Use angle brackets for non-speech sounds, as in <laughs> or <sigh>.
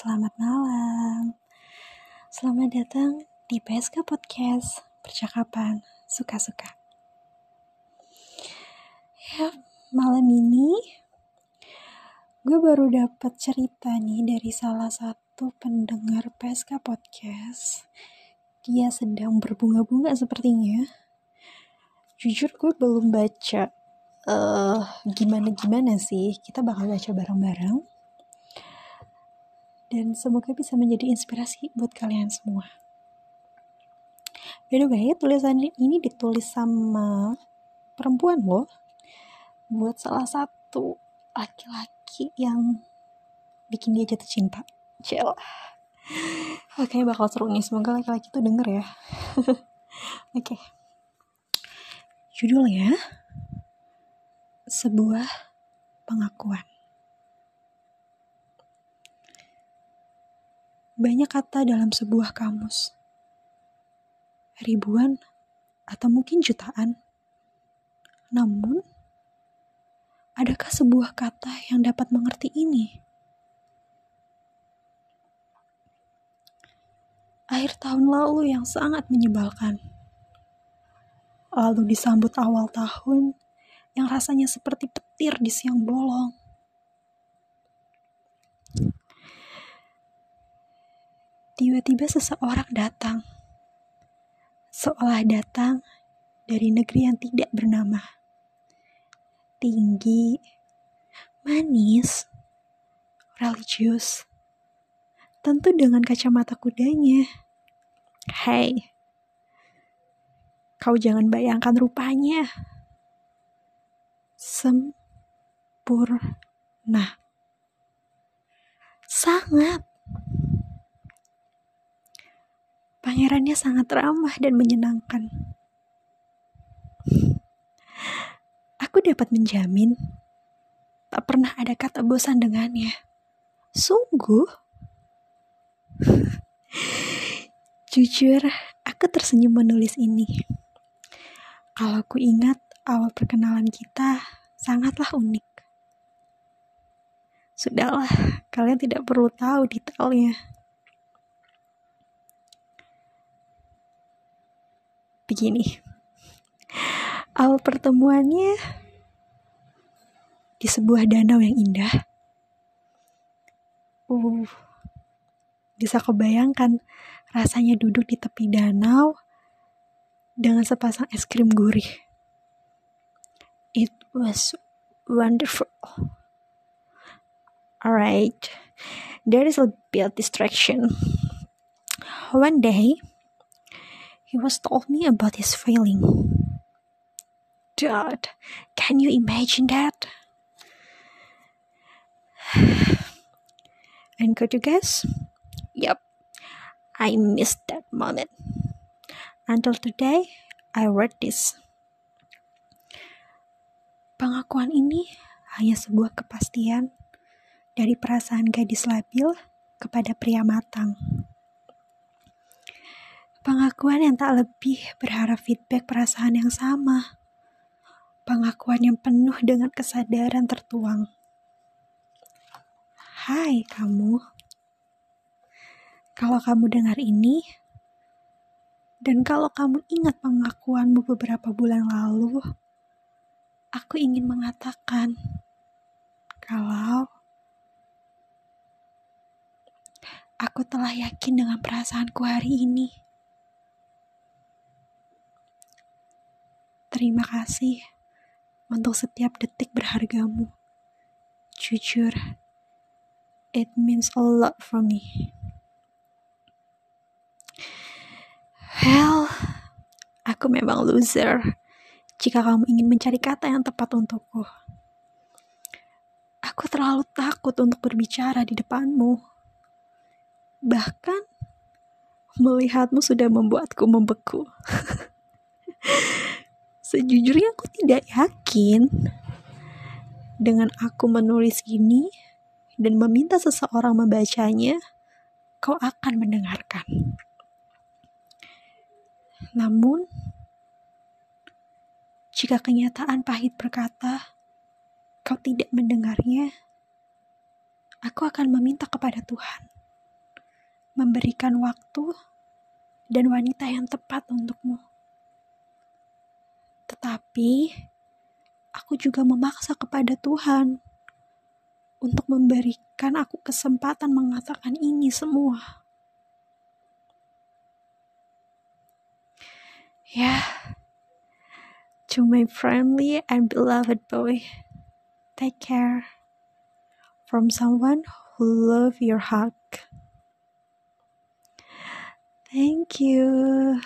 Selamat malam. Selamat datang di PSK Podcast Percakapan Suka-Suka. Ya, malam ini gue baru dapat cerita nih dari salah satu pendengar PSK Podcast. Dia sedang berbunga-bunga sepertinya. Jujur gue belum baca uh, gimana-gimana sih. Kita bakal baca bareng-bareng dan semoga bisa menjadi inspirasi buat kalian semua. By the way, tulisan ini ditulis sama perempuan loh, buat salah satu laki-laki yang bikin dia jatuh cinta. Cel. Oke, bakal seru nih. Semoga laki-laki itu denger ya. <laughs> Oke. Okay. Judulnya, sebuah pengakuan. Banyak kata dalam sebuah kamus. Ribuan atau mungkin jutaan. Namun, adakah sebuah kata yang dapat mengerti ini? Akhir tahun lalu yang sangat menyebalkan. Lalu disambut awal tahun yang rasanya seperti petir di siang bolong Tiba-tiba seseorang datang. Seolah datang dari negeri yang tidak bernama. Tinggi, manis, religius. Tentu dengan kacamata kudanya. Hei, kau jangan bayangkan rupanya. Sempurna. Sangat. Pangerannya sangat ramah dan menyenangkan. Aku dapat menjamin tak pernah ada kata bosan dengannya. Sungguh. Jujur, aku tersenyum menulis ini. Kalau ku ingat awal perkenalan kita sangatlah unik. Sudahlah, kalian tidak perlu tahu detailnya. Begini. Awal pertemuannya di sebuah danau yang indah. Uh, bisa kebayangkan rasanya duduk di tepi danau dengan sepasang es krim gurih. It was wonderful. Alright, there is a bit distraction. One day, he was told me about his feeling. Dad, can you imagine that? <sighs> and could you guess? Yep, I missed that moment. Until today, I read this. Pengakuan ini hanya sebuah kepastian dari perasaan gadis labil kepada pria matang. Pengakuan yang tak lebih berharap feedback perasaan yang sama. Pengakuan yang penuh dengan kesadaran tertuang. Hai kamu. Kalau kamu dengar ini, dan kalau kamu ingat pengakuanmu beberapa bulan lalu, aku ingin mengatakan kalau aku telah yakin dengan perasaanku hari ini. Terima kasih untuk setiap detik berhargamu. Jujur, it means a lot for me. Well, aku memang loser jika kamu ingin mencari kata yang tepat untukku. Aku terlalu takut untuk berbicara di depanmu. Bahkan, melihatmu sudah membuatku membeku. <laughs> Sejujurnya aku tidak yakin dengan aku menulis gini dan meminta seseorang membacanya, kau akan mendengarkan. Namun, jika kenyataan pahit berkata, kau tidak mendengarnya, aku akan meminta kepada Tuhan memberikan waktu dan wanita yang tepat untukmu. Tetapi aku juga memaksa kepada Tuhan untuk memberikan aku kesempatan mengatakan ini semua. Ya, yeah. to my friendly and beloved boy, take care from someone who love your hug. Thank you.